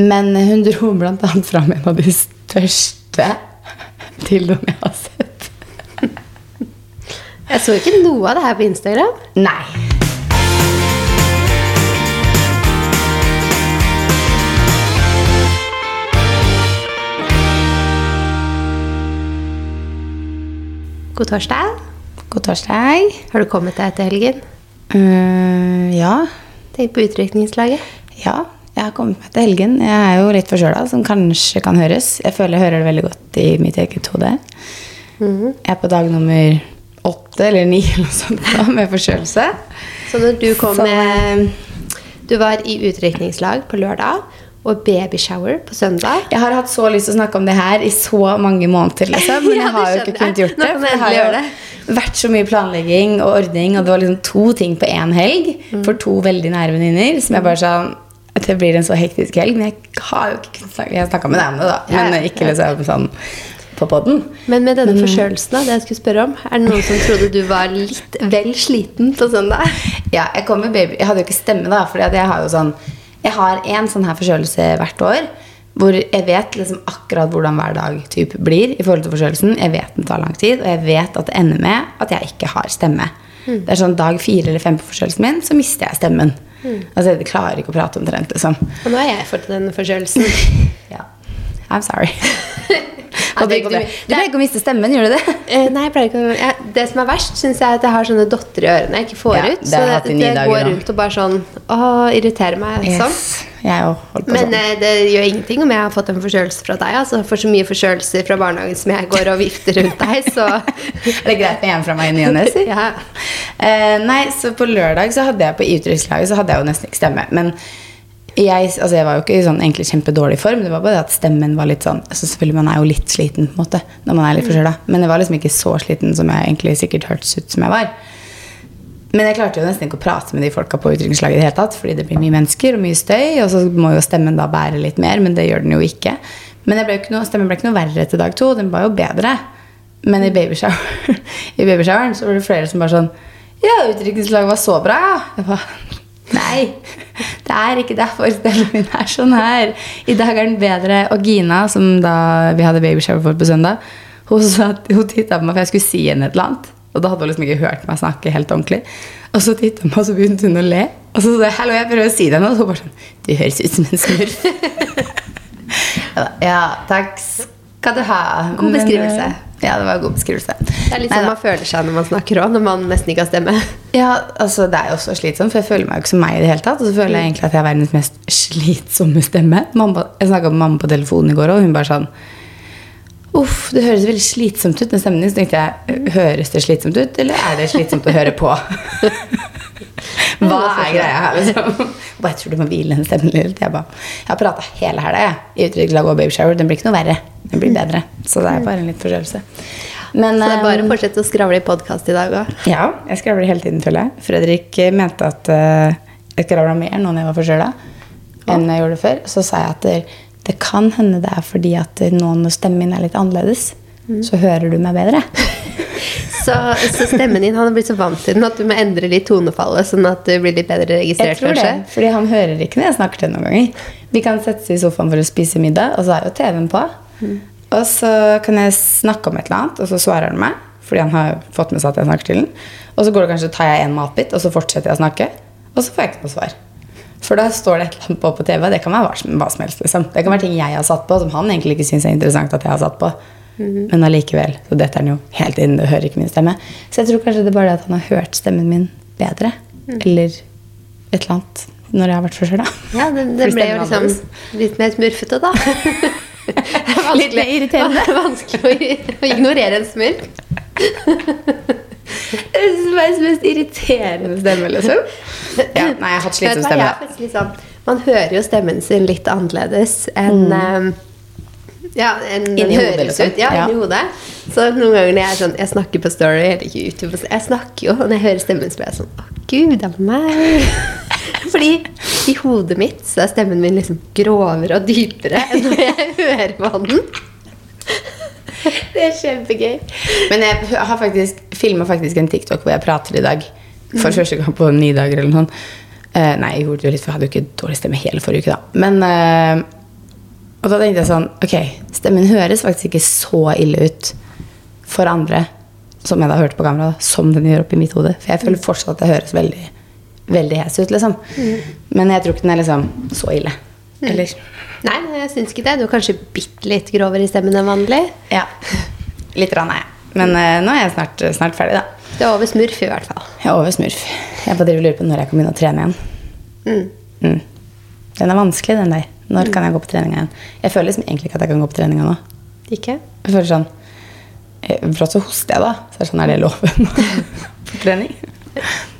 Men hun dro annet fram en av de største dildoene jeg har sett. Jeg så ikke noe av det her på Instagram. Nei. God torsdag. God torsdag. Har du kommet deg etter helgen? Eh, ja. Tenk på utrykningslaget. Ja, jeg har kommet meg til helgen. Jeg er jo litt forkjøla, som kanskje kan høres. Jeg føler jeg hører det veldig godt i mitt eget hode. Mhm. Jeg er på dag nummer åtte eller ni eller noe sånt da, med forkjølelse. Så når du kom Så- med Du var i utdrikningslag på lørdag og babyshower på søndag. Jeg har hatt så lyst til å snakke om det her i så mange måneder, liksom. Men Ja, jeg har jo ikke kunnet gjort det. det har jo det. vært så mye planlegging og ordning, og det var liksom to ting på én helg Mm. for to veldig nære venninner. Som jeg bare sånn Det blir en så hektisk helg. Men jeg har jo ikke snakka med deg om det, da. Men ja. ikke liksom sånn på poden. Men med denne forkjølelsen, da, det jeg skulle spørre om, er det noen som trodde du var litt vel sliten på søndag? Ja, jeg kom med baby Jeg hadde jo ikke stemme, da. for jeg har jo sånn Jeg har en sånn her forkjølelse hvert år. Hvor jeg vet liksom akkurat hvordan hver dag typ blir i forhold til forkjølelsen. Jeg vet den tar lang tid, og jeg vet at det ender med at jeg ikke har stemme. Mm. Det er sånn Dag fire eller fem på forkjølelsen min, så mister jeg stemmen. Mm. Altså, Jeg klarer ikke å prate omtrent, liksom. Og nå har jeg fått den forkjølelsen. Ja. I'm sorry. Det du, går bra. du pleier ikke å miste stemmen, gjør du det? Eh, nei, jeg pleier ikke å ja, Det som er verst, syns jeg er at jeg har sånne dotter i ørene jeg ikke får Ja, ut. det hatt i ni det går rundt og bare sånn Å, irriterer meg sånn. Jeg på Men sånn. eh, det gjør ingenting om jeg har fått en forkjølelse fra deg. Altså, for så mye forkjølelser fra barnehagen som jeg går og vifter rundt deg, så Er det greit med en fra meg i ny og ne? si? ja. Eh, nei, så på lørdag så hadde jeg på idrettslaget så hadde jeg jo nesten ikke stemme. Men jeg, altså jeg var jo ikke i sånn egentlig kjempedårlig form. Det var bare det at stemmen var litt sånn altså Selvfølgelig man er jo litt sliten på en måte når man er litt forkjøla. Men jeg var liksom ikke så sliten som jeg egentlig sikkert hørtes ut som jeg var. Men jeg klarte jo nesten ikke å prate med de folka på utdrikningslaget i det hele tatt. Fordi det blir mye mennesker og mye støy, og så må jo stemmen da bære litt mer. Men det gjør den jo ikke. Men ble ikke noe, stemmen ble ikke noe verre etter dag to. Den var jo bedre. Men i babyshoweren baby så var det flere som bare sånn Ja, utdrikningslaget var så bra, ja. Jeg bare, Nei, det er ikke derfor stemmen min er sånn her. I dag er den bedre. Og Gina, som da vi hadde babyshower for på søndag, hun, sa hun titta på meg for jeg skulle si henne et eller annet. Og da hadde hun liksom ikke hørt meg snakke helt ordentlig. Og så titta hun på meg, og så begynte hun å le. Og så sa jeg hallo, jeg prøver å si det nå. Og så bare sånn Du høres ut som en smurf. Ja, takk skal du ha. God beskrivelse. Ja, det var en god beskrivelse. Det er litt sånn man føler seg når man snakker òg, når man nesten ikke har stemme. Ja, altså Det er jo også slitsomt, for jeg føler meg jo ikke som meg i det hele tatt. Og så føler jeg egentlig at jeg har verdens mest slitsomme stemme. Mamma, jeg snakka med mamma på telefonen i går, og hun bare sånn Uff, det høres veldig slitsomt ut med stemmen din. Så tenkte jeg, høres det slitsomt ut, eller er det slitsomt å høre på? Hva er greia her, liksom? Bare, jeg tror du må hvile den stemmen litt. Jeg, bare, jeg har prata hele helga i utdrikningslag og babyshower. Den blir ikke noe verre. Den blir bedre. Så det er bare en litt forstørrelse. Men, Så det er bare eh, å fortsette å skravle i podkast i dag òg. ja, jeg skravler hele tiden, føler jeg. Fredrik eh, mente at eh, jeg skravla mer nå når jeg var forkjøla, enn jeg gjorde før. Så sa jeg at det, kan hende det er fordi at nå når stemmen min er litt annerledes, så hører du meg bedre. Så, så stemmen din han har blitt så vant til den at du må endre litt tonefallet, sånn at du blir litt bedre registrert, Jeg tror tror det, fordi han hører ikke når jeg snakker til noen ganger. Vi kan sette oss i sofaen for å spise middag, og så er jo TV-en på. Og så kan jeg snakke om et eller annet, og så svarer han meg. Fordi han har fått med seg at jeg snakker til den. Og så går det kanskje, tar jeg en matbit, og så fortsetter jeg å snakke. Og så får jeg ikke noe svar. For da står det et eller annet på på TV. Det kan være hva som, helst. Liksom. Det kan være ting jeg har satt på, som han egentlig ikke syns er interessant at jeg har satt på. Men allikevel. Så er han jo helt inn. Du hører ikke min stemme. Så jeg tror kanskje det er bare det at han har hørt stemmen min bedre. Eller et eller annet når jeg har vært forkjøla. Ja, det, det ble jo liksom litt mer smurfete, da. Litt mer irriterende. Er vanskelig å, å ignorere en smurf. Det er verdens mest irriterende stemme, liksom. Ja, nei, jeg har hatt slitsom stemme. sånn- Man hører jo stemmen sin litt annerledes enn mm. ja, en, den høres liksom. ut. Ja, Ja. inni hodet. Så noen ganger når jeg er sånn Jeg snakker på Story eller ikke YouTube Jeg snakker jo, og når jeg hører stemmen, så blir jeg sånn Å, gud, det er meg. Fordi i hodet mitt så er stemmen min liksom grovere og dypere enn når jeg hører på den. Det er kjempegøy. Men jeg har faktisk filma faktisk en TikTok hvor jeg prater i dag. For første gang på ni dager eller noe sånt. Uh, nei, jeg gjorde det jo litt, for jeg hadde jo ikke dårlig stemme hele forrige uke, da. Men uh, Og da tenkte jeg sånn Ok, stemmen høres faktisk ikke så ille ut for andre, som jeg da hørte på kamera, da, som den gjør oppi mitt hode. For jeg føler fortsatt at det høres veldig, veldig hes ut, liksom. Men jeg tror ikke den er liksom så ille. Eller? Nei, jeg syns ikke det. Du er kanskje bitte litt grovere i stemmen enn vanlig. Ja. Litt rann er jeg. Men uh, nå er jeg snart, snart ferdig, da. Du er over smurf, i hvert fall. Jeg er over smurf. Jeg bare lurer på når jeg kan begynne å trene igjen. Mm. Mm. Den er vanskelig, den der. Når kan jeg gå på trening igjen? Jeg føler liksom egentlig ikke at jeg kan gå på trening nå. Ikke? Jeg føler sånn Brått at så hoster jeg, da. Så er det sånn, er det loven på trening?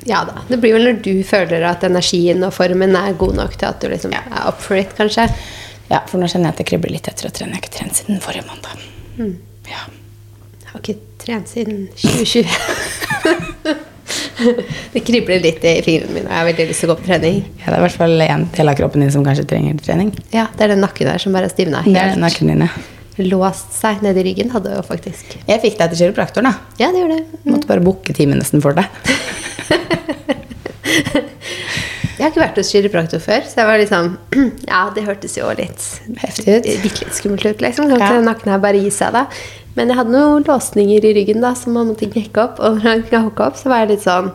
Ja da. Det blir vel når du føler at energien og formen er god nok til at du liksom Ja. er up for it, kanskje. Ja, for nå kjenner jeg at det kribler litt etter å trene. Jeg har ikke trent siden forrige mandag. Mm. Ja. Jeg har ikke trent siden 2020. det kribler litt i fingrene mine, og jeg har veldig lyst til å gå på trening. ja, det er i hvert fall en del av kroppen din som kanskje trenger trening. Ja, Det er den nakken der som bare stivner helt. Det er den nakken din, ja. Låst seg ned i ryggen, hadde jo faktisk. Jeg fikk deg til kiropraktoren, da. Ja, det gjør Mm. Måtte bare booke time nesten for deg. Jeg har ikke vært hos kiropraktor før, så jeg var liksom Ja, det hørtes jo litt Heftig ut. Bitte litt skummelt ut, liksom. Kan ikke ja. nakken her bare gi seg, da? Men jeg hadde noen låsninger i ryggen da som man måtte knekke opp. Og når knakka opp, så var jeg litt sånn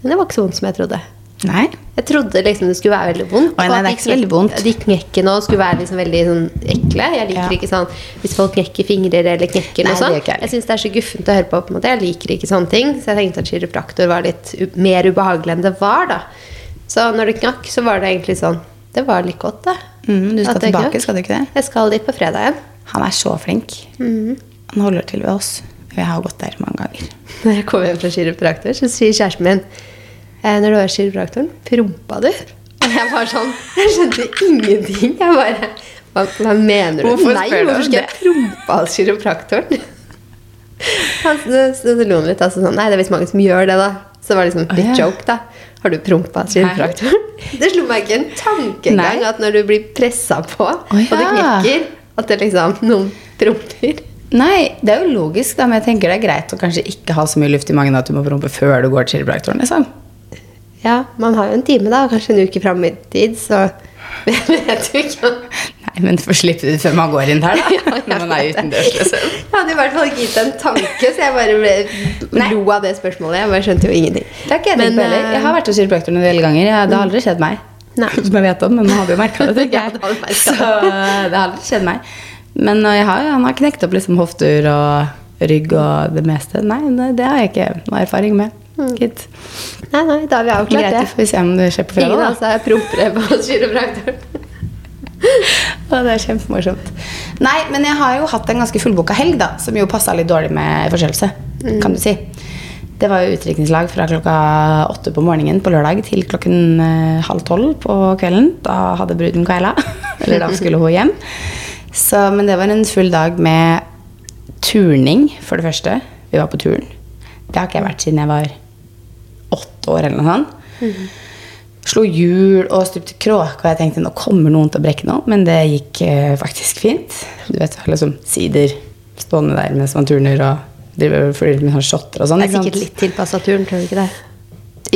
det var ikke så vondt som jeg trodde. Nei. Jeg trodde liksom det skulle være veldig vondt. Oi, nei, det er ikke så veldig vondt. De knekkene skulle være liksom veldig sånn ekle. Jeg liker Ja. ikke sånn hvis folk knekker fingre eller knekker Nei, noe sånt. jeg. Syns det er så guffent å høre på. på en måte. Jeg liker ikke sånne ting. Så jeg tenkte at kiropraktor var litt mer ubehagelig enn det var, da. Så når det knakk, så var det egentlig sånn Det var litt godt, det. Mm, du skal tilbake, knakk. skal du ikke det? Jeg skal dit på fredag igjen. Han er så flink. Mm. Han holder til ved oss. Jeg har gått der mange ganger. Når jeg kommer hjem fra kiropraktor, så sier kjæresten min Når du var kiropraktoren, prompa du? Og jeg var sånn Jeg skjønte ingenting. Jeg bare Hva, hva mener du? Hvorfor Nei, hvorfor skal jeg prompe av kiropraktoren? Så, så lo han litt. Altså, sånn, Nei, det er visst mange som gjør det, da. Så det var liksom litt oh, ja. joke, da. Har du prompa kiropraktoren? Det slo meg ikke en tanke engang at når du blir pressa på, og det knekker, at det liksom noen promper. Nei, det er jo logisk, da, men jeg tenker det er greit å kanskje ikke ha så mye luft i magen at du må prompe før du går til kiropraktoren. Liksom. Ja, man har jo en time, da, kanskje en uke fram i tid, så jeg vet jo ikke. Nei, men få slippe det før man går inn der, da. Ja, Når man er utendørs, liksom. Jeg hadde i hvert fall ikke gitt det en tanke, så jeg bare ble, lo av det spørsmålet. Jeg bare skjønte jo ingenting. Jeg på eh, Jeg har vært hos kiropraktoren en del ganger. Jeg, det har aldri skjedd meg. Nei. Som jeg vet om, men man hadde jo merka det. tenker Ja, jeg. det Så det har aldri skjedd meg. Men uh, jeg har, han har knekt opp liksom hofter og rygg og det meste. Nei, det, det har jeg ikke noe erfaring med. Gitt. Nei, nei, da har vi avklart Greit, det. vi får se om det skjer på Ingen fredag. av oss er prompere på kiropraktoren. Det er kjempemorsomt. Nei, men jeg har jo hatt en ganske fullboka helg, da, som jo passa litt dårlig med forkjølelse. Kan du si. Det var jo utdrikningslag fra klokka åtte på morgenen på lørdag til klokken eh, halv tolv på kvelden. Da hadde bruden Kaila. Eller da skulle hun hjem. Så, men det var en full dag med turning, for det første. Vi var på turen. Det har ikke jeg vært siden jeg var åtte år eller noe sånt. Slo hjul og stupte kråke, og jeg tenkte nå kommer noen til å brekke noe. Men det gikk eh, faktisk fint. Du vet, liksom sider stående der mens man turner og driver flyr med sånne shotter og sånn. Det er sikkert litt tilpassa turen, tror du ikke det?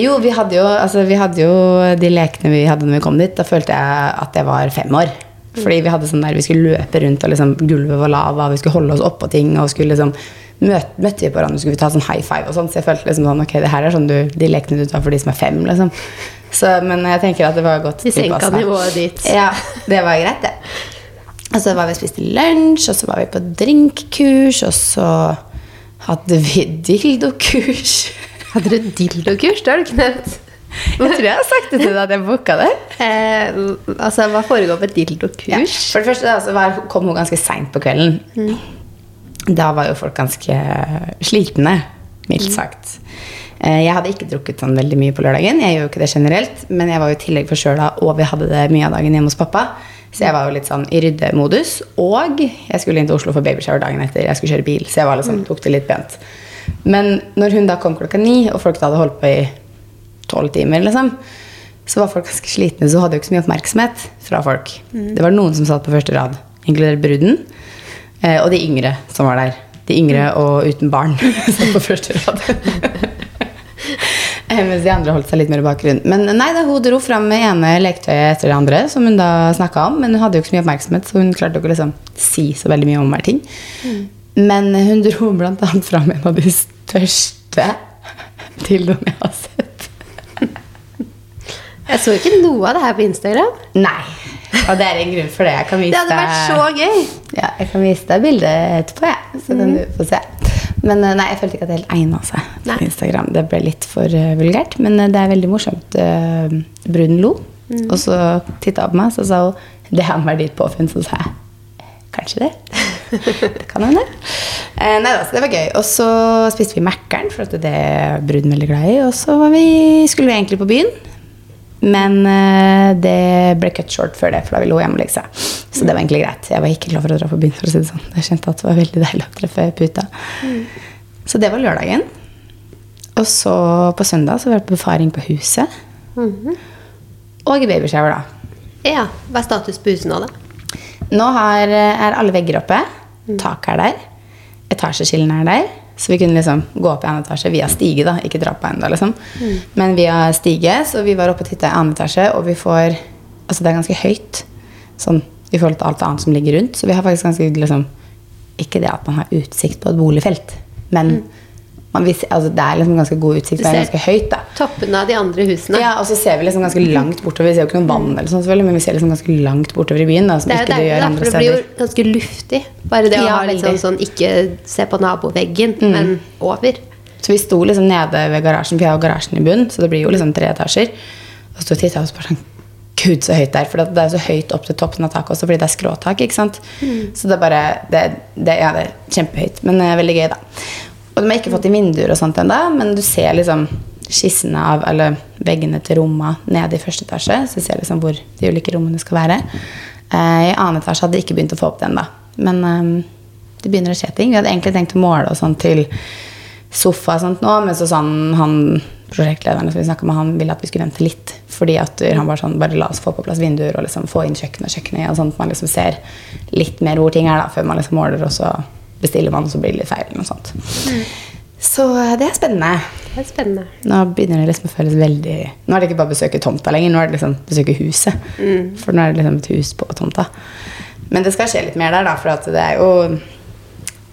Jo, vi hadde jo, altså, vi hadde jo de lekene vi hadde når vi kom dit. Da følte jeg at jeg var fem år. Fordi vi hadde sånn der, vi skulle løpe rundt, og liksom, gulvet var lava, vi skulle holde oss oppå ting. og skulle liksom, møte, Møtte vi på hverandre, skulle vi ta sånn high five og sånn. Så jeg følte liksom sånn, ok, det her er sånn du, de lekene du tar for de som er fem. liksom. Så, men jeg tenker at det var godt Vi senka nivået dit. Ja, det var greit, det. Og så var vi og spiste lunsj, og så var vi på drinkkurs, og så hadde vi dildokurs. Hadde du dildokurs? Det har du ikke nevnt. Jeg tror jeg har sagt det til deg at jeg booka det. Eh, altså, hva foregår på et dildokurs? Ja. For det første da, så var, kom hun ganske seint på kvelden. Da var jo folk ganske slitne, mildt sagt. Eh, Jeg hadde ikke drukket sånn veldig mye på lørdagen. Jeg gjør jo ikke det generelt, men jeg var jo i tillegg forkjøla, og vi hadde det mye av dagen hjemme hos pappa. Så jeg var jo litt sånn i ryddemodus. Og jeg skulle inn til Oslo for babyshower dagen etter. Jeg skulle kjøre bil, så jeg var liksom, tok det litt pent. Men når hun da kom klokka ni, og folk da hadde holdt på i tolv timer, liksom, så var folk ganske slitne, så hadde jo ikke så mye oppmerksomhet fra folk. Det var noen som satt på første rad, inkludert bruden, eh, og de yngre som var der. De yngre og uten barn satt på første rad. Mens de andre holdt seg litt mer i bakgrunnen. Men nei, da hun dro fram med ene leketøyet etter det andre, som hun da snakka om. Men hun hadde jo ikke så mye oppmerksomhet, så hun klarte jo ikke å liksom si så veldig mye om hver ting. Men hun dro annet fram en av de største dildoene jeg har sett. Jeg så ikke noe av det her på Instagram. Nei. Og det er en grunn for det. Jeg kan vise Det hadde vært så gøy. Ja, jeg kan vise deg bildet etterpå, jeg. Så kan du få se. Men eh, nei, jeg følte ikke at det helt egna seg på Instagram. Det ble litt for uh, vulgært. Men uh, det er veldig morsomt. Uh, bruden lo, og så titta hun på meg, så sa hun det her var ditt påfunn. Så sa jeg kanskje det. det kan hende. Uh, nei så det var gøy. Og så spiste vi Mækkern, for det er bruden veldig glad i. Og så var vi, skulle vi egentlig på byen. Men eh, det ble cut short før det, for da ville hun hjem og legge seg. Så det var egentlig greit. Jeg var ikke klar for å dra på byen. for å si det sånn. Jeg kjente at det var veldig deilig å treffe puta. Så det var lørdagen. Og så på søndag så var det befaring på huset. Og babyshower, da. Ja, Hva er status på huset nå, da? Nå har, er alle vegger oppe. Taket er der. Etasjeskillene er der. Så vi kunne liksom gå opp i annen etasje via stige, da. Ikke trappa ennå, liksom. Men via stige. Så vi var oppe og titta i annen etasje, og vi får Altså, det er ganske høyt sånn i forhold til alt annet som ligger rundt. Så vi har faktisk ganske liksom Ikke det at man har utsikt på et boligfelt, men man, altså, det er liksom ganske god utsikt. Du Det er ser- ganske høyt, da. Toppene av de andre husene. Ja, og så ser vi liksom ganske langt bortover. Vi ser jo ikke noe vann, eller sånt, men vi ser liksom ganske langt bortover i byen. Da, som Det er det, da, andre det blir jo ganske luftig. Bare det å Ja, ha litt sånn, sånn ikke se på naboveggen, men over. Så vi sto liksom nede ved garasjen, for jeg har garasjen i bunnen, så det blir jo liksom tre etasjer. Og så titta jeg og bare sånn Gud, så høyt det er. For det er så høyt opp til toppen av taket også, fordi det er skråtak. ikke sant? Så det er bare det, det, Ja, det er kjempehøyt, men det er veldig gøy, da. Og de har ikke fått inn vinduer og sånt ennå, men du ser liksom skissene av eller veggene til romma nede i første etasje. Så du ser liksom hvor de ulike rommene skal være. Eh, I annen etasje hadde de ikke begynt å få opp det ennå. Men eh, det begynner å skje ting. Vi hadde egentlig tenkt å måle og sånn til sofa og sånt nå, men så sa han, prosjektlederen som vi snakket med, han ville at vi skulle vente litt. Fordi at han var sånn, bare la oss få på plass vinduer og liksom få inn kjøkken og kjøkkenet. Og sånn at man liksom ser litt mer hvor ting er da, før man liksom måler, og så bestiller man, og så blir det litt feil. eller noe sånt. Så eh, det er spennende. Det er spennende. Nå begynner det liksom å føles veldig Nå er det ikke bare å besøke tomta lenger, nå er det liksom besøke huset. For nå er det liksom et hus på tomta. Men det skal skje litt mer der, da, for det er jo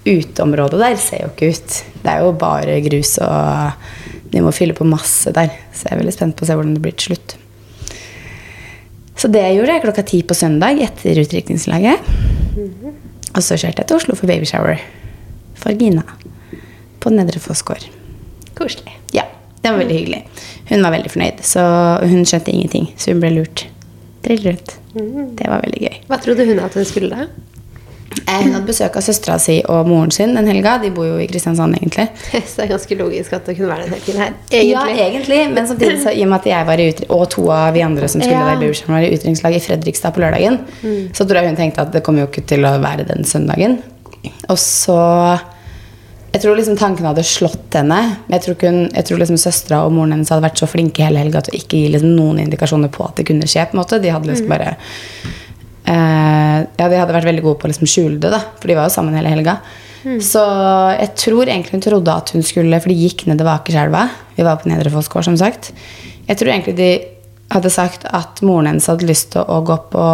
Uteområdet der ser jo ikke ut. Det er jo bare grus, og de må fylle på masse der. Så jeg er veldig spent på å se hvordan det blir til slutt. Så det gjorde jeg klokka ti på søndag etter utdrikningslaget. Og så kjørte jeg til Oslo for babyshower for Gina på Nedre Fossgård. Koselig. Ja, det var veldig hyggelig. Hun var veldig fornøyd, så hun skjønte ingenting. Så hun ble lurt. Drill rundt. Det var veldig gøy. Hva trodde hun at hun skulle Hun hadde besøk av søstera si og moren sin den helga. De bor jo i Kristiansand, egentlig. Så det er ganske logisk at det kunne være den helgen her. Ja, Egentlig. egentlig. Men samtidig, så, i og med at jeg var i og to av vi andre som skulle Ja. være i Bursdagen, var i utdrikningslag i Fredrikstad på lørdagen, så tror jeg hun tenkte at det kommer jo ikke til å være den søndagen. Og så Jeg tror liksom tanken hadde slått henne. Men jeg tror, hun, jeg tror liksom søstera og moren hennes hadde vært så flinke hele helga at hun ikke gi liksom noen indikasjoner på at det kunne skje. på en måte. De hadde liksom bare eh, Ja, de hadde vært veldig gode på å liksom skjule det, da. For de var jo sammen hele helga. Så jeg tror egentlig hun trodde at hun skulle For de gikk nedover Akerselva. Vi var på Nedre Fossgård, som sagt. Jeg tror egentlig de hadde sagt at moren hennes hadde lyst til å gå på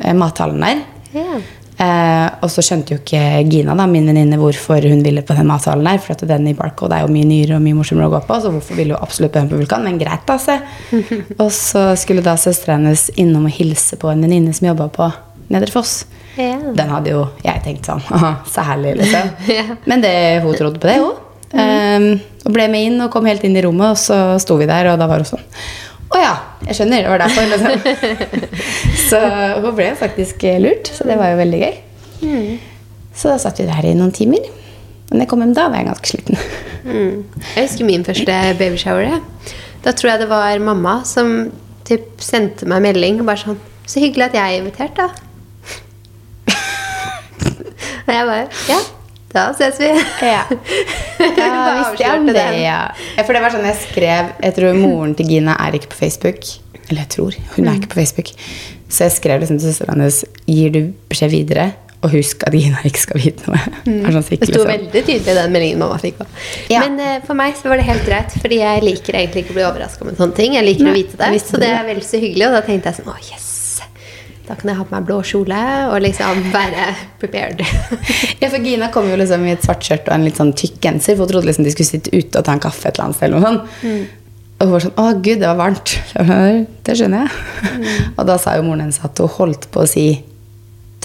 eh, mathallen der. Ja. Eh, og så skjønte jo ikke Gina, da, min venninne, hvorfor hun ville på den matsalen der. For at den i Barcode er jo mye nyere og mye morsommere å gå på. Så hvorfor ville hun absolutt på den på Vulkan? Men greit, da, se. og så skulle da søstera hennes innom og hilse på en venninne som jobba på Nedre Foss. Yeah. Den hadde jo jeg tenkt sånn særlig, liksom. yeah. Men det, hun trodde på det, hun. Um, og ble med inn og kom helt inn i rommet, og så sto vi der, og da var hun sånn Å ja, jeg skjønner. Det var derfor. Liksom. så hun ble faktisk eh, lurt, så det var jo veldig gøy. Så da satt vi der i noen timer. Men jeg kom hjem da, var jeg ganske sliten. Mm. Jeg husker min første babyshower. Da tror jeg det var mamma som typ, sendte meg melding og bare sånn Så hyggelig at jeg er invitert, da. og jeg bare Ja, da ses vi. Ja. Da visste jeg om det, ja. For det var sånn jeg skrev Jeg tror moren til Gina er ikke på Facebook. Eller jeg tror. Hun er ikke på Facebook. Så jeg skrev liksom til søsteren hennes Gir du beskjed videre Og husk at Gina ikke skal vite noe. Mm. sånn Det sto sånn. veldig tydelig i den meldingen mamma fikk. Ja. Men uh, for meg så var det helt greit, fordi jeg liker egentlig ikke å bli overraska med sånne ting. Jeg liker Nei, å vite det, så det er vel så hyggelig. Og da tenkte jeg sånn Å, yes! Da kan jeg ha på meg blå kjole og liksom være prepared. Ja, for Gina kom jo liksom i et svart skjørt og en litt sånn tykk genser, for hun trodde liksom de skulle sitte ute og ta en kaffe et eller annet sted. Eller noe sånt. Mm. Og hun var sånn 'Å, gud, det var varmt'. Det skjønner jeg. Mm. Og da sa jo moren hennes at hun holdt på å si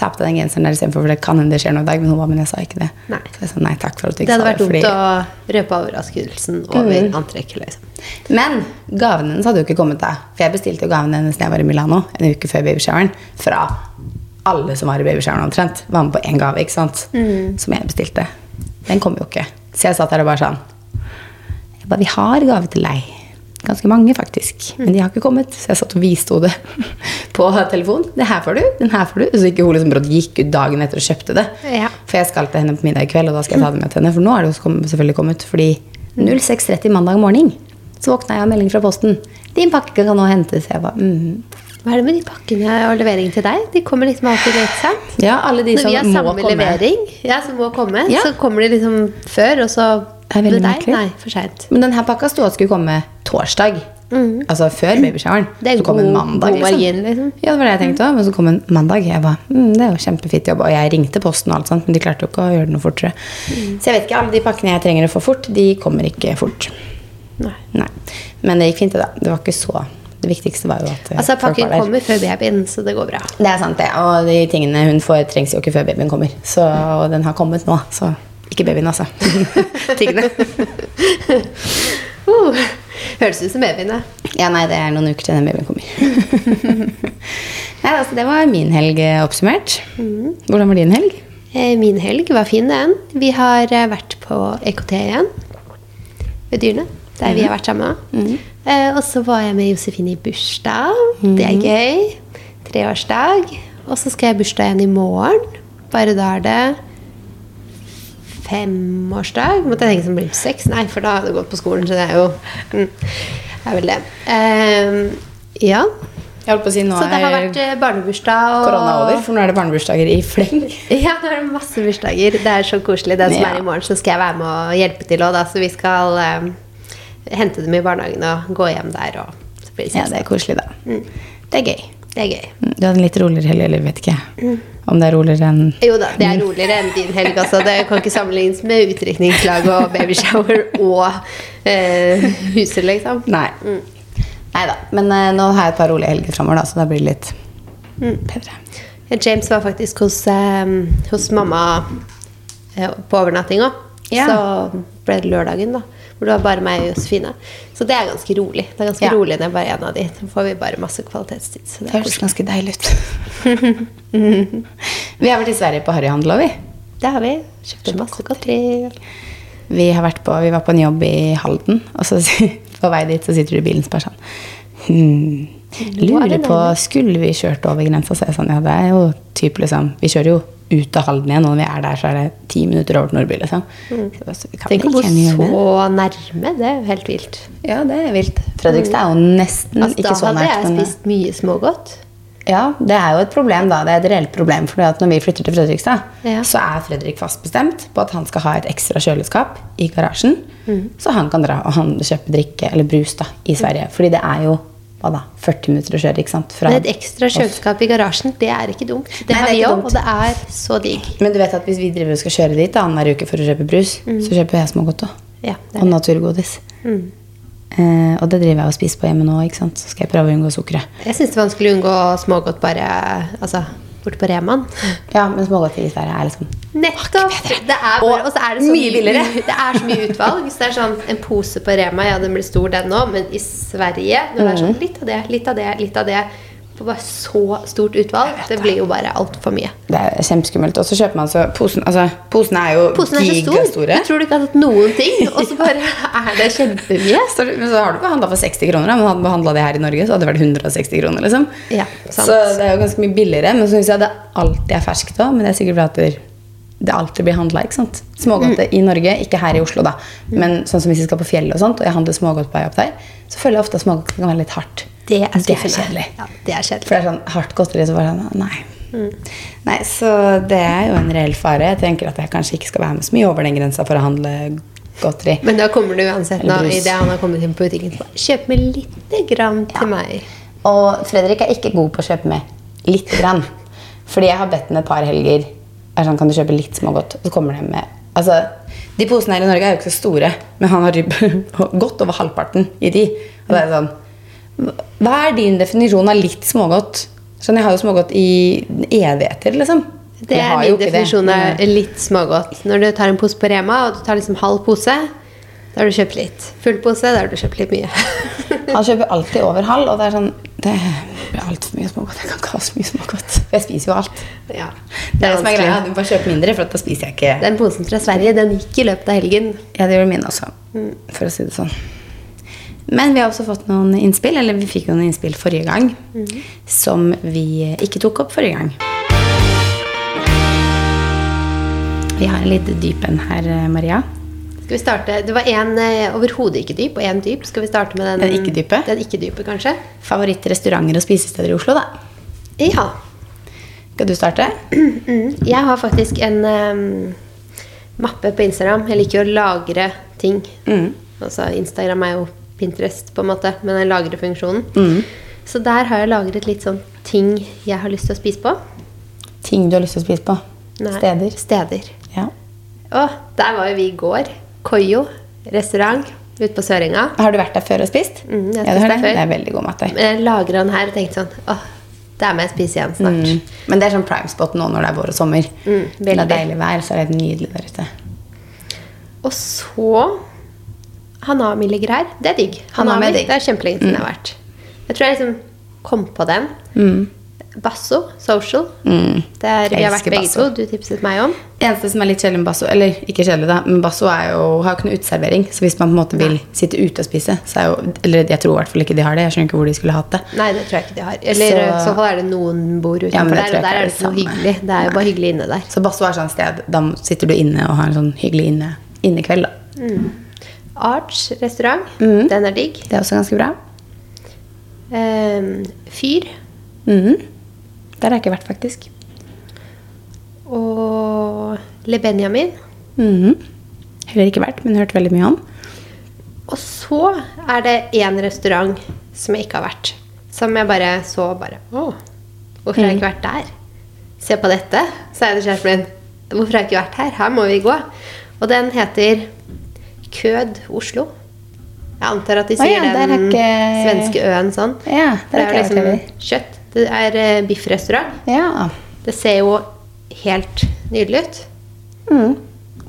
'ta på deg den genseren der istedenfor', for det kan hende det skjer noe i dag. Men hun ba, men jeg sa ikke det. Nei. Så jeg sa nei takk for at du Det ikke hadde sa vært det. dumt fordi- å røpe overraskelsen over antrekket. liksom. Men gaven hennes hadde jo ikke kommet da. For jeg bestilte jo gaven hennes da jeg var i Milano en uke før babyshoweren. Fra alle som var i babyshoweren omtrent. Var med på én gave, ikke sant. Som jeg bestilte. Den kom jo ikke. Så jeg satt der og bare sånn jeg bare, Vi har gave til deg. Ganske mange, faktisk. Men de har ikke kommet. Så jeg satt og viste henne det på telefon. Det her får du, den her får du. Så ikke hun liksom gikk ut dagen etter og kjøpte det. Ja. For jeg skal til henne på middag i kveld, og da skal jeg ta det med til henne. For nå er det jo selvfølgelig kommet. Fordi 06.30 mandag morgen så våkna jeg av melding fra posten. Din pakke kan nå hentes. Jeg bare, mm. Hva er det med de pakkene og levering til deg? De kommer liksom alltid litt sent. Ja, alle de Når som vi har må samme komme. levering, ja, som må komme, Ja. så kommer de liksom før, og så er veldig merkelig. Nei, for sent. Men denne pakka sto at skulle komme torsdag. Altså før babyshoweren. Det er så kom en mandag. Liksom. margin, liksom. Ja, det var det jeg tenkte også. Men så kom en mandag. Jeg bare, mm, det er jo kjempefint jobb. Og jeg ringte posten, og alt sånt, men de klarte jo ikke å gjøre det noe fortere. Så jeg vet ikke, alle de pakkene jeg trenger å få fort, de kommer ikke fort. Nei. Nei. Men det gikk fint, det da. Det var ikke så Det viktigste var jo at eh, Altså, pakken kommer før babyen, så det går bra. Det er sant, det. Og de tingene hun får, trengs jo ikke før babyen kommer. Så, og den har kommet nå, så ikke babyen, altså. tingene. Uh, høres ut som babyen, da. Ja, nei, det er noen uker til den babyen kommer. nei, altså, det var min helg oppsummert. oppsummert. Hvordan var din helg? Eh, Min helg var fin, den. Vi har eh, vært på EKT igjen. Ved Dyrene. Der vi har vært sammen. Eh, og så var jeg med Josefine i bursdag. Det er gøy. Treårsdag. Og så skal jeg i bursdag igjen i morgen. Bare da er det femårsdag. Måtte jeg tenke som blir seks. Nei, for da hadde jeg gått på skolen, så det er jo mm, er vel det. Uh, ja. Jeg holdt på å si nå Så det har vært eh, barnebursdag og korona over, for nå er det barnebursdager i fleng. ja, nå er det masse bursdager. Det er så koselig. Den som Ja. er i morgen, så skal jeg være med og hjelpe til òg. Så vi skal eh, hente dem i barnehagen og gå hjem der. Og så blir det Ja, det er koselig, da. Det er gøy. Det er gøy. Mm, Du hadde en litt roligere helg, eller vet ikke jeg. Om det er roligere enn Jo da, det er roligere enn din helg. Altså. Det kan ikke sammenlignes med utdrikningslag og babyshower og eh, huset, liksom. Nei. Nei da. Men eh, nå har jeg et par rolige helger framover, da, så da blir det litt bedre. James var faktisk hos, eh, hos mamma eh, på overnatting òg. Ja. Så ble det lørdagen, da. Hvor det var bare meg og Josefine. Så det er ganske rolig. Det er ganske Ja. rolig når jeg bare er en av de. Da får vi bare masse kvalitetstid. Så det høres ganske deilig ut. vi har vært i Sverige på Harryhandel, òg, vi. Det har vi. Kjøpte masse godteri. Vi, på, vi var på en jobb i Halden, og så på vei dit så sitter du i bilen og spør sånn hmm, er Lurer på, skulle vi kjørt over grensa? Så jeg sånn, ja, det er jo typ liksom Vi kjører jo ut av Halden igjen, og når vi er der, så er det ti minutter over til Nordby, liksom. Så jeg bare, så vi kan Tenk å bo så nærme. Det er jo helt vilt. Ja, det er vilt. Fredrikstad er jo nesten Altså, så ikke så hadde jeg spist mye smågodt. Ja, det er jo et problem, da. Det er et reelt problem. For når vi flytter til Fredrikstad, Ja. så er Fredrik fast bestemt på at han skal ha et ekstra kjøleskap i garasjen. Mm. Så han kan dra og handle, kjøpe drikke eller brus da, i Sverige. Fordi det er jo hva da, 40 minutter å kjøre. ikke sant? Fra Men et ekstra kjøleskap i garasjen, det er ikke dumt. Det har vi òg, og det er så digg. Men du vet at hvis vi driver og skal kjøre dit annenhver uke for å kjøpe brus, så kjøper jeg smågodt òg. Mm. Ja, Og naturgodis. Mm. Eh, og det driver jeg og spiser på hjemme nå. ikke sant? Så skal jeg prøve å unngå sukkeret. Jeg syns det er vanskelig å unngå smågodt bare altså, borte på Reman. Ja, men smågodt i Sverige er liksom Nettopp! Det er bare, Og så er det så mye billigere. Det er så mye utvalg. Hvis det er sånn en pose på Rema, ja, den blir stor, den nå, men i Sverige når det er sånn litt av det, litt av det, litt av det på bare så stort utvalg, det blir jo bare altfor mye. Det er kjempeskummelt. Og så kjøper man så posen Altså, posen er jo Posen så stor. gigastore. Du tror du ikke har tatt noen ting, og så bare er det kjempemye. Så, men så har du behandla for 60 kroner. Men hadde du handla det her i Norge, så hadde det vært 160 kroner. liksom. Ja, sant. Så det er jo ganske mye billigere. Men så syns jeg det alltid er ferskt òg. Men det er sikkert fordi det, alltid blir handla. Smågodter Mm. i Norge, ikke her i Oslo, da. Men sånn som hvis vi skal på fjellet og sånt, og jeg handler smågodt på vei opp der, så føler jeg ofte at smågodter kan være litt hardt. Det er Det er kjedelig. Ja, det er For det er sånn hardt godteri, så bare sånn Nei. Nei, så det er jo en reell fare. Jeg tenker at jeg kanskje ikke skal være med så mye over den grensa for å handle godteri. Men da kommer du uansett nå, idet han har kommet inn på butikken. Kjøp med lite grann til meg. Og Fredrik er ikke god på å kjøpe med lite grann. Fordi jeg har bedt ham et par helger er sånn, kan du kjøpe litt smågodt. Og så kommer de med Altså, De posene her i Norge er jo ikke så store, men han har godt over halvparten i de. Og det er sånn Hva er din definisjon av litt smågodt? Sånn, Jeg har jo smågodt i evigheter, liksom. Det er min definisjon av litt smågodt. Når du tar en pose på Rema, og du tar liksom halv pose, da har du kjøpt litt. Full pose, da har du kjøpt litt mye. Han kjøper alltid over halv, og det er sånn Det blir altfor mye smågodt. Jeg kan ikke ha så mye smågodt. Jeg spiser jo alt. ja, Det er det som er greia. Du bare kjøper mindre, for da spiser jeg ikke Den posen fra Sverige, den gikk i løpet av helgen. Ja, det gjorde min også, for å si det sånn. Men vi har også fått noen innspill, eller vi fikk jo noen innspill forrige gang, som vi ikke tok opp forrige gang. Vi har en litt dyp en her, Maria. Skal vi starte? Det var en eh, overhodet ikke dyp, og en dyp. Skal vi starte med den Den ikke-dype? Den ikke-dype, kanskje? Favorittrestauranter og spisesteder i Oslo, da. Ja. Skal du starte? Mm. Jeg har faktisk en um, mappe på Instagram. Jeg liker jo å lagre ting. Mm. Altså, Instagram er jo Pinterest, på en måte, med den lagrefunksjonen. Mm. Så der har jeg lagret litt sånn ting jeg har lyst til å spise på. Ting du har lyst til å spise på? Nei, Steder? Steder. Ja. Å, der var jo vi i går. Koyo restaurant ute på Sørenga. Har du vært der før og spist? Mm, jeg har ja, det. det er veldig god mat der. Jeg lagra den her og tenkte sånn Åh, der må jeg spise igjen snart. Mm. Men det er sånn prime spot nå når det er vår og sommer. Mm, det er deilig vær, så er det nydelig der ute. Og så Hanami ligger her. Det er digg. Hanami er digg. Det er kjempelenge siden jeg har vært. Jeg tror jeg liksom kom på den. Basso, social. Mm. Det er, vi har vært begge Basso. to. Du tipset meg om. Eneste som er litt kjedelig med basso, eller ikke kjedelig da, men basso er jo, har jo ikke noe uteservering. Så hvis man på en måte vil sitte ute og spise, så er jo Eller jeg tror i hvert fall ikke de har det. Jeg skjønner ikke hvor de skulle hatt det. Nei, det tror jeg ikke de har. Eller i Så- så fall er det noen bord utenfor ja, der, og der er det ikke noe hyggelig. Det er jo bare hyggelig inne der. Så basso er sånn sted Da sitter du inne og har en sånn hyggelig inne, innekveld. da. Arch restaurant. Mm. Den er digg. Det er også ganske bra. Um, fyr. Mhm. Der har jeg ikke vært, faktisk. Og Le Benjamin. Mhm. Heller ikke vært, men hørt veldig mye om. Og så er det én restaurant som jeg ikke har vært. Som jeg bare så bare Å, hvorfor har jeg ikke vært der? Se på dette, sa jeg til kjæresten min. Hvorfor har jeg ikke vært her? Her må vi gå. Og den heter Kød Oslo. Jeg antar at de sier sier ja, er den ikke- svenske øen sånn. Ja, der det er jeg liksom kjøtt. Det er eh, biffrestaurant. Ja. Det ser jo helt nydelig ut. Mm.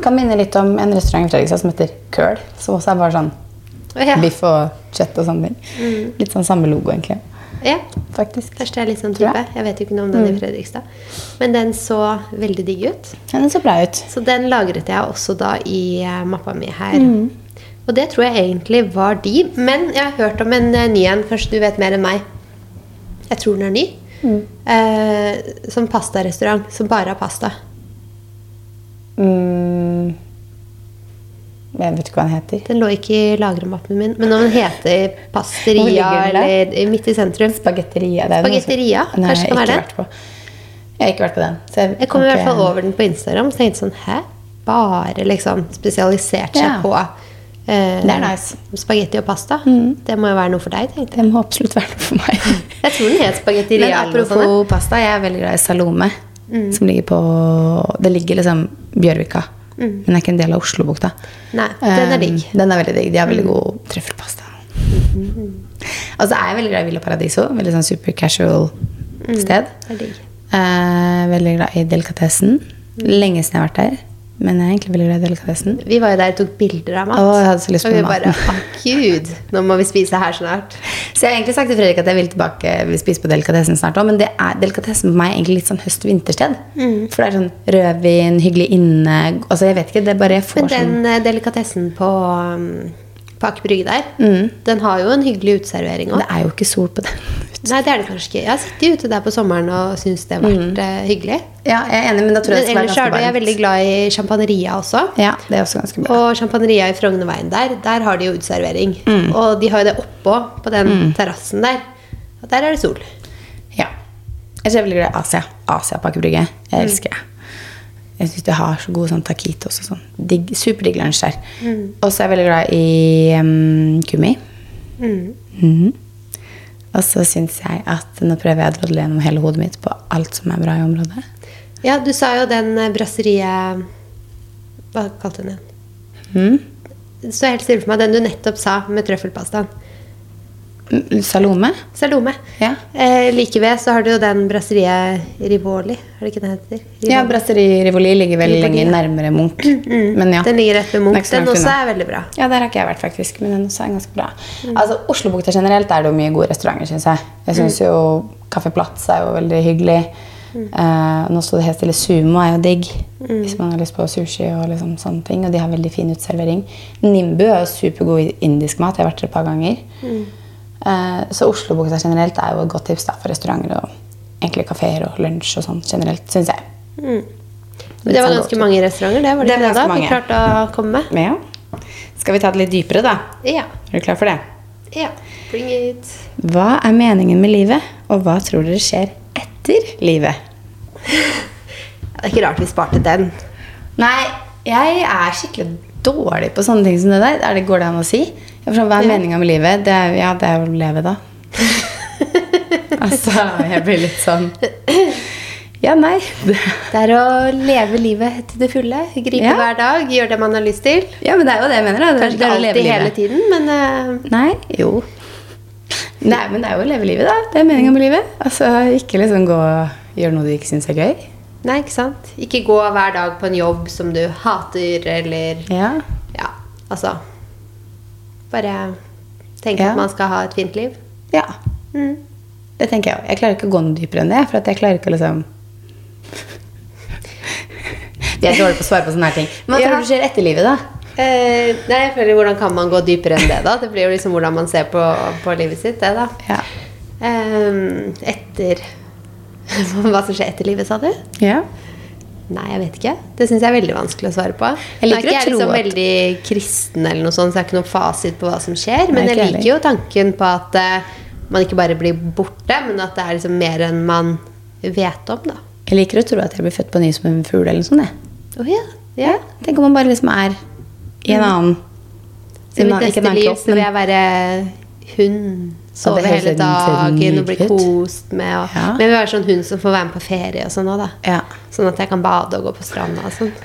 Kan minne litt om en restaurant i Fredrikstad som heter Køl. Som også er bare sånn ja, biff og kjøtt og sånne ting. Litt sånn samme logo, egentlig. ja, Faktisk. Kanskje det er litt sånn type. Mm. Jeg vet jo ikke noe om den i Fredrikstad. Men den så veldig digg ut. Ja, den så bra ut. Så den lagret jeg også da i eh, mappa mi her. Mm. Og det tror jeg egentlig var de. Men jeg har hørt om en eh, ny en. Først, du vet mer enn meg. Jeg tror den er ny. Mm. Eh, som pastarestaurant som bare har pasta. Mm. Jeg vet ikke hva den heter. Den lå ikke i lagremappen min. Men om den heter Pasteria eller midt i sentrum Spagetteria. er som- Spagetteria, Nei, kanskje jeg kan være den? Jeg har ikke vært på den. Så jeg, Jeg kom i hvert fall over den på Instagram og tenkte sånn Hæ? Bare liksom spesialisert seg Ja. på eh, Det er nice. spagetti og pasta? Mm. Det må jo være noe for deg, tenkte jeg. Det må absolutt være noe for meg. Jeg tror den het spagetti Men sånt. apropos pasta, jeg er veldig glad i Salome. Som ligger på Det ligger liksom Bjørvika. Men det er ikke en del av Oslobukta. Nei, den er Um, digg. Den er veldig digg. De har veldig god trøffelpasta. Og så er jeg veldig glad i Villa Paradiso. Veldig sånn super casual sted. Det er digg. Eh, veldig glad i delikatessen. Lenge siden jeg har vært der. Men jeg er egentlig veldig glad i delikatessen. Vi var jo der og tok bilder av mat. Å, jeg hadde så lyst og vi maten. bare Å, gud, nå må vi spise her snart. Så jeg har egentlig sagt til Fredrik at jeg vil tilbake vil spise på delikatessen snart òg, men det er delikatessen for meg egentlig litt sånn høst-vintersted. Mm. For det er sånn rødvin, hyggelig inne Altså jeg vet ikke, det er bare jeg får sånn Men den sånn... delikatessen på, um, på Aker Brygge der, Mm. den har jo en hyggelig uteservering òg. Det er jo ikke sol på den. Nei, det er det kanskje ikke. Jeg har sittet ute der på sommeren og syns det har vært mm. hyggelig. Ja, jeg er enig, men da tror jeg det skal være ganske varmt. jeg er veldig glad i champagneria også. Ja, det er også ganske bra. Og Champagneria i Frognerveien der, der har de jo uteservering. Mm. Og de har jo det oppå, på den terrassen der. Og der er det sol. Ja. Jeg er veldig glad i Asia. Asia på Aker Brygge. Jeg elsker det. Jeg syns de har så gode sånn taquitos og sånn. Digg, superdigg lunsj der. Og så er jeg veldig glad i um, kummi. Mhm. Og så syns jeg at nå prøver jeg å drodle gjennom hele hodet mitt på alt som er bra i området. Ja, du sa jo den eh, brasseriet Hva kalte du den igjen? Så Det helt stille for meg. Den du nettopp sa med trøffelpastaen. Mm, Salome? Salome. Ja. Eh, like ved så har du jo den brasseriet Rivoli. Er det ikke det heter? Ja, Rivoli. Brasserie Rivoli ligger vel Rivoli, lenger ja. nærmere Munch. Men ja. Den ligger rett ved Munch. Den også er veldig bra. Ja, der har ikke jeg vært, faktisk. Men den også er ganske bra. Mm. Altså, Oslobukta generelt er det jo mye gode restauranter, syns jeg. Jeg syns Mm. jo Kaffe Platz er jo veldig hyggelig. Uh, nå står det helt stille. Sumo er jo digg Mm. hvis man har lyst på sushi og liksom sånne ting. Og de har veldig fin utservering. Nimbu er jo supergod indisk mat. Jeg har vært der et par ganger. Mm. Eh, så Oslobukta generelt er jo et godt tips da, for restauranter og egentlig kafeer og lunsj og sånn generelt, syns jeg. Mm. det var ganske mange restauranter, det var det, Det var det da? Du mange. klarte å komme med? Ja. Skal vi ta det litt dypere, da? Ja. Er du klar for det? ja. Bring it. Hva er meningen med livet, og hva tror dere skjer etter livet? Det er ikke rart vi sparte den. Nei, jeg er skikkelig dårlig på sånne ting som det der. Er det, går det an å si? Jeg forstår, hva er meninga med livet? Det er, ja, det er å leve, da. altså, jeg blir litt sånn Ja, nei. Det, er å leve livet til det fulle. Gripe Ja. hver dag, gjøre det man har lyst til. ja, men det er jo det jeg mener. Da. Det Kanskje ikke alltid hele tiden, men uh... Nei, jo. Nei, men det er jo å leve livet, da. Det er meninga med livet. Altså, Ikke liksom gå og gjøre noe du ikke syns er gøy. Nei, ikke sant? Ikke gå hver dag på en jobb som du hater, eller Ja. Ja, altså Bare tenke Ja. at man skal ha et fint liv. ja. Mm. Det tenker jeg òg. Jeg klarer ikke å gå noe dypere enn det. For at jeg klarer ikke å liksom Vi er dårlige på å svare på sånne her ting. Men hva Ja. tror du skjer etter livet, da? Eh, nei, jeg føler Hvordan kan man gå dypere enn det, da? Det blir jo liksom hvordan man ser på, på livet sitt, det, da. Ja. Ehm, etter Hva som skjer etter livet, sa du? ja. Nei, jeg vet ikke. Det syns jeg er veldig vanskelig å svare på. Jeg liker er å jeg er liksom at- veldig kristen, eller noe sånt, så jeg har ikke noen fasit på hva som skjer. Nei, Men jeg liker heller. jo tanken på at uh, man ikke bare blir borte, men at det er liksom mer enn man vet om, da. Jeg liker å tro at jeg blir født på ny som en fugl eller noe sånt. Oh, ja. ja. Tenk om man bare liksom er i en annen Så i mitt neste liv så vil jeg være hund. Sove det hele dagen og bli kost med. Og, Ja. Men jeg vil være sånn hund som får være med på ferie og sånn òg, da. Ja. Sånn at jeg kan bade og gå på stranda og sånn.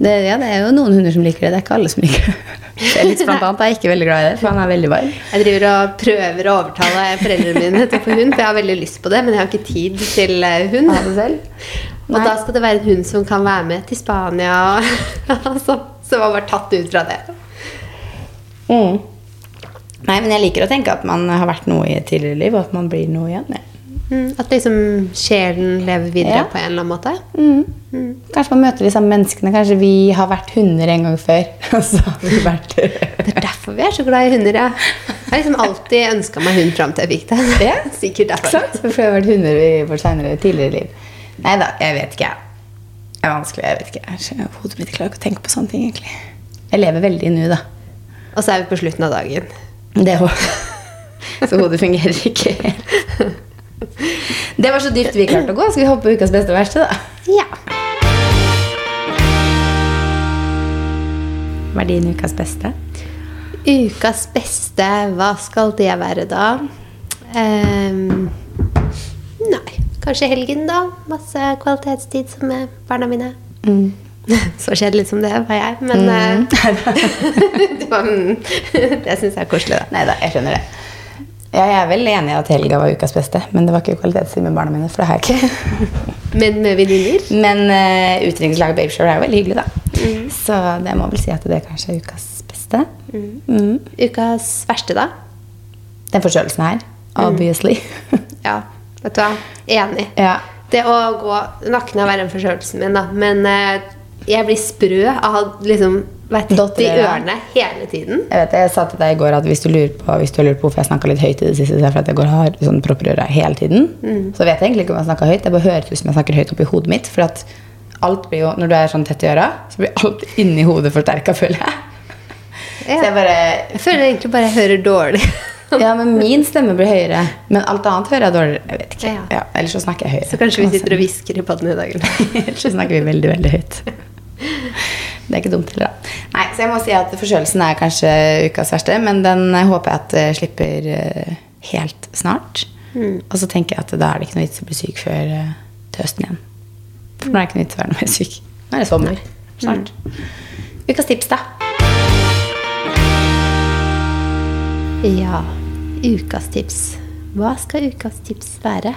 Det, ja, det er jo noen hunder som liker det. Det er ikke alle som liker det. Felix blant annet er ikke veldig glad i det, for han er veldig varm. Jeg driver og prøver å overtale foreldrene mine til å få hund, for jeg har veldig lyst på det, men jeg har ikke tid til eh, hund. Og da skal det være en hund som kan være med til Spania. Altså, som var bare tatt ut fra det. Mm. Nei, men jeg liker å tenke at man har vært noe i et tidligere liv, og at man blir noe igjen. Ja. Mm, at liksom sjelen lever videre Ja. på en eller annen måte. Mm. Kanskje man møter de samme menneskene. Kanskje vi har vært hunder en gang før. Og så har vi vært Det er derfor vi er så glad i hunder. Ja. Jeg har liksom alltid ønska meg hund fram til jeg fikk det. Ja. Sikkert derfor. Sant? For vi har vært hunder i vårt senere, tidligere liv. Nei da, jeg vet ikke. Det er vanskelig. jeg vet ikke. Hodet mitt klarer ikke å tenke på sånne ting. egentlig. Jeg lever veldig i nu, da. Og så er vi på slutten av dagen. Det. Så hodet fungerer ikke. helt. Det var så dypt vi klarte å gå. Skal vi hoppe på ukas beste og verste, da? Ja. Hva er din ukas beste? Ukas beste, hva skal det være da? Um, nei, kanskje helgen, da. Masse kvalitetstid med barna mine. Mm. Så kjedelig som det var jeg, men eh, det, var, mm, det syns jeg er koselig, da. Nei da, jeg skjønner det. Ja, jeg er vel enig i at helga var ukas beste, men det var ikke kvalitetstid med barna mine. for det har jeg ikke. Men med venninner. Men uh, utdrikningslaget Babyshower er jo veldig hyggelig, da. Så det må vel si at det kanskje er ukas beste. Mm. Ukas verste, da? Den forstørrelsen her, obviously. Ja, vet du hva? Enig. ja. Det å gå Nakken har vært en forstørrelsen min, da. Men eh, jeg blir sprø av liksom vært tett i ørene hele tiden. Jeg vet, jeg sa til deg i går at hvis du lurer på hvis du har lurt på hvorfor jeg snakka litt høyt i det siste, så er det for jeg går har sånn propper i øra hele tiden. Så vet jeg egentlig ikke om jeg snakka høyt. Jeg bare høres ut som jeg snakker høyt oppi hodet mitt. For at alt blir jo, når du er sånn tett i øra, så blir alt inni hodet forsterka, føler jeg. Så jeg bare Jeg føler egentlig bare jeg hører dårlig. Ja, men min stemme blir høyere. Men alt annet hører jeg dårligere. Jeg vet ikke. Ja. Ja, ellers så snakker jeg høyere. Så kanskje vi sitter og hvisker i padden i dag. eller? Ellers så snakker vi veldig, veldig høyt. Det er ikke dumt heller, da. Nei, så jeg må si at forkjølelsen er kanskje ukas verste, men den eh, håper jeg at eh, slipper eh, helt snart. Og så tenker jeg at da er det ikke noe vits å bli syk før til høsten igjen. For nå er det ikke noe vits å være noe mer syk. Nå er det sommer snart. Ukas tips, da. Ja. Ukas tips. Hva skal ukas tips være?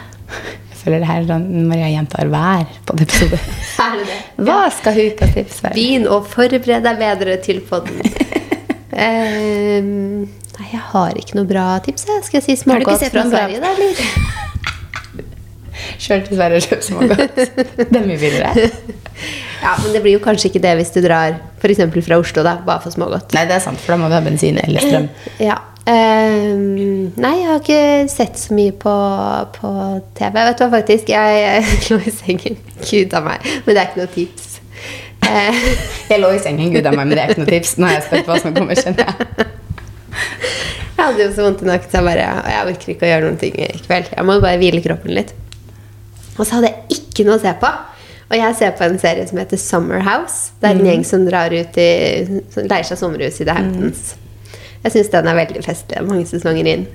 Føler det her er sånn Maria gjentar hver på en episode. Er det det? Hva skal ukas tips være? Begynn å forberede deg bedre til podden. um, nei, jeg har ikke noe bra tips. jeg. Skal jeg si smågodt fra? Sverige, da, eller? Kjør til Sverige og kjøp smågodt. Det er mye billigere. Ja, men det blir jo kanskje ikke det hvis du drar f.eks. fra Oslo, da, bare for smågodt. Nei, det er sant, for da må du ha bensin eller strøm. Ja. Ehm, nei, jeg har ikke sett så mye på, på TV. Vet du hva, faktisk? Jeg, jeg lå i sengen. Gud a meg. Men det er ikke noe tips. Uh. Jeg lå i sengen, gud a meg, men det er ikke noe tips. Nå er jeg spent på hva som kommer, kjenner jeg. jeg hadde jo så vondt i nakken, så jeg bare Jeg orker ikke å gjøre noen ting i kveld. Jeg må bare hvile kroppen litt. Og så hadde jeg ikke noe å se på. Og jeg ser på en serie som heter Summer House. Det er en gjeng som drar ut i leier seg sommerhus i The Hamptons. Jeg syns den er veldig festlig. Mange sesonger inn.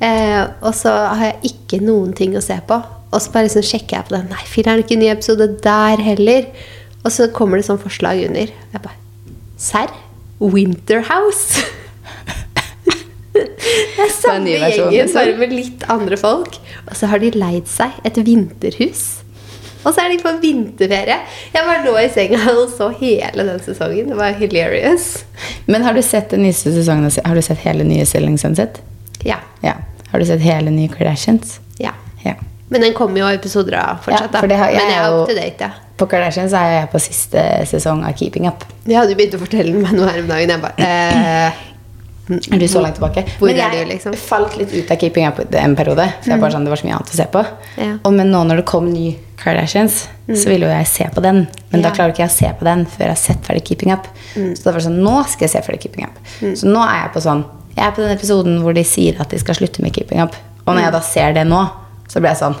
Eh, og så har jeg ikke noen ting å se på. Og så bare liksom sjekker jeg på den. Nei, fy, det er ikke en ny episode der heller. Og så kommer det sånn forslag under. Jeg bare Serr? Winterhouse? det er samme gjengen, liksom. bare med litt andre folk. Og så har de leid seg et vinterhus. Og så er de på vinterferie. Jeg bare lå i senga og så hele den sesongen. Det var hilarious. Men har du sett den nyeste sesongen? Har du sett hele nye Selling Sunset? Ja. Ja. Har du sett hele nye Kardashians? ja. Ja. Men den kommer jo episoder av fortsatt, Ja, for har- jeg Men jeg er up to date, ja. På Kardashians er jeg på siste sesong av Keeping Up. Det hadde jo begynt å fortelle meg noe her om dagen. Jeg bare eh, Er du så langt tilbake? Hvor men jeg du, liksom? falt litt ut av Keeping Up en periode. For jeg bare sånn, det var så mye annet å se på. Ja. Og men nå når det kom ny Kardashians, så ville jo jeg se på den. Men da klarer ikke jeg å se på den før jeg har sett ferdig Keeping Up. Så da var det sånn, nå skal jeg se ferdig Keeping Up. Så nå er jeg på sånn Jeg er på den episoden hvor de sier at de skal slutte med Keeping Up. Og når jeg da ser det nå, så blir jeg sånn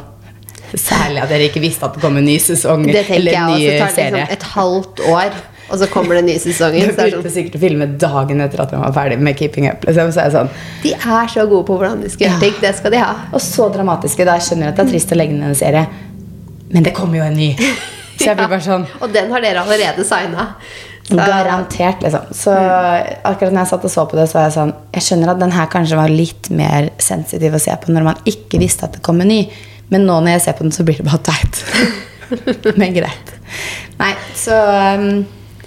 Særlig at dere ikke visste at det kom en ny sesong Det tenker eller jeg også. så Det tar liksom et halvt år, og så kommer det en ny sesong. du begynte sånn, sikkert å filme dagen etter at de var ferdig med Keeping Up. Liksom. Så er jeg sånn de er så gode på hvordan de skal gjøre ting. Det skal de ha. Og så dramatiske. Da jeg skjønner at det er trist å legge ned en serie. Men det kommer jo en ny. Så jeg blir bare sånn Og den har dere allerede signa. Garantert, liksom. Så akkurat når jeg satt og så på det, så var jeg sånn Jeg skjønner at den her kanskje var litt mer sensitiv å se på når man ikke visste at det kom en ny. Men nå når jeg ser på den, så blir det bare teit. Men greit. Nei, så um,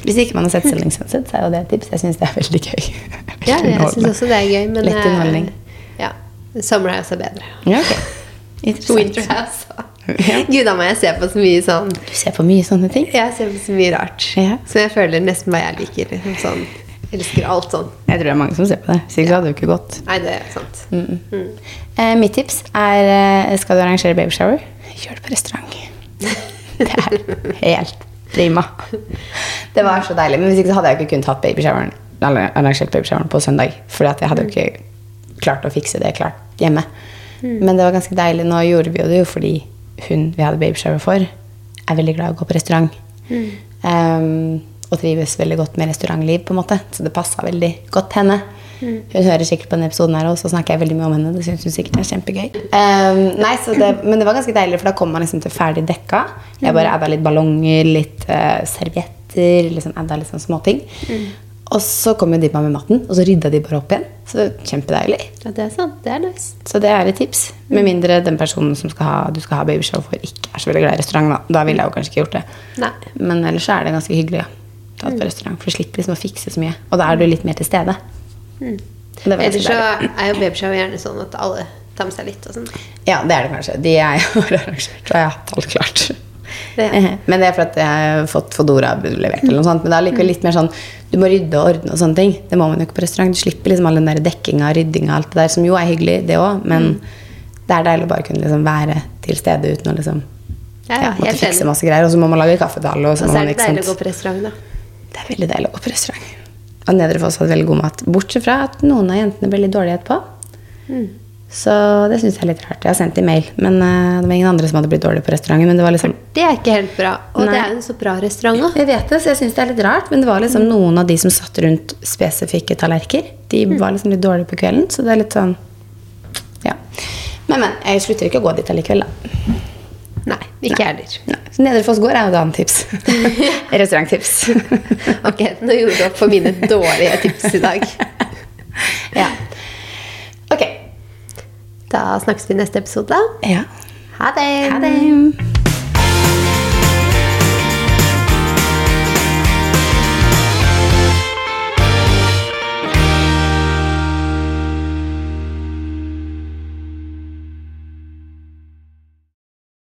Hvis ikke man har sett Selling Sunset, så er jo det et tips. Jeg syns det er veldig gøy. Ja, jeg syns også det er gøy, men Litt underholdning. eh, Ja. Summer House er bedre. Ja, okay. Winterhouse. Ja. Gud da må jeg se på så mye sånn Du ser på mye sånne ting. Jeg ser på så mye rart. Ja. Som jeg føler nesten hva jeg liker. Liksom sånn, elsker alt sånn. Jeg tror det er mange som ser på det. Hvis ikke hadde det jo ikke gått. Nei, det er sant. Eh, mitt tips er eh, Skal du arrangere babyshower, gjør det på restaurant. Det er helt prima. Det var så deilig. Men hvis ikke så hadde jeg ikke kunnet hatt babyshoweren arrangert babyshoweren på søndag. Fordi jeg hadde jo ikke klart å fikse det klart hjemme. Men det var ganske deilig. Nå gjorde vi jo det jo fordi hun vi hadde babyshower for, er veldig glad i å gå på restaurant. Um, og trives veldig godt med restaurantliv, på en måte. Så det passa veldig godt til henne. Hun hører sikkert på denne episoden her, og så snakker jeg veldig mye om henne. Det syns hun sikkert er kjempegøy. Um, nei, så det, men det var ganske deilig, for da kom man liksom til ferdig dekka. Jeg bare adda litt ballonger, litt uh, servietter, liksom adda litt sånne småting. Og så kom jo de med maten, og så rydda de bare opp igjen. Så kjempedeilig. Ja, det er sant. Det er nice. Så det er et tips. Med mindre den personen som skal ha, du skal ha babyshow for, ikke er så veldig glad i restaurant. Da, da ville jeg jo kanskje ikke gjort det. Nei. Men ellers så er det ganske hyggelig. Ja. Ta det på restaurant, For du slipper liksom å fikse så mye. Og da er du litt mer til stede. Mm. Ellers så er jo babyshow gjerne sånn at alle tar med seg litt og sånn. Ja, det er det kanskje. De er jo arrangert, og jeg har hatt alt klart. Ja. Men det er for at jeg har fått Fodora levert, eller noe sånt. Men det er likevel litt mer sånn du må rydde og ordne og sånne ting. Det må man jo ikke på restaurant. Du slipper liksom all den der dekkinga, ryddinga, alt det der, som jo er hyggelig, det òg. Men det er deilig å bare kunne liksom være til stede uten å liksom Ja, ja, måtte fikse masse greier. Og så må man lage kaffe til alle. Og Og så så er det deilig å gå på restaurant, da. Det er veldig deilig å gå på restaurant. Og Nedre Foss hadde veldig god mat. Bortsett fra at noen av jentene ble litt dårlige etterpå. Så det syns jeg er litt rart. Jeg har sendt i mail, men uh, det var ingen andre som hadde blitt dårlige på restauranten. Men det var liksom Det er ikke helt bra. Og det er jo en så bra restaurant òg. Jeg vet det, så jeg syns det er litt rart. Men det var liksom noen av de som satt rundt spesifikke tallerker. De var liksom litt dårlige på kvelden, så det er litt sånn Ja. Men, men. Jeg slutter ikke å gå dit allikevel, da. Nei, ikke jeg heller. Nei. Så Nedre Foss gård er jo et annet tips. Restauranttips. Ok, nå gjorde du opp for mine dårlige tips i dag. ja. Da snakkes vi i neste episode. Ja. Ha det! Ha det.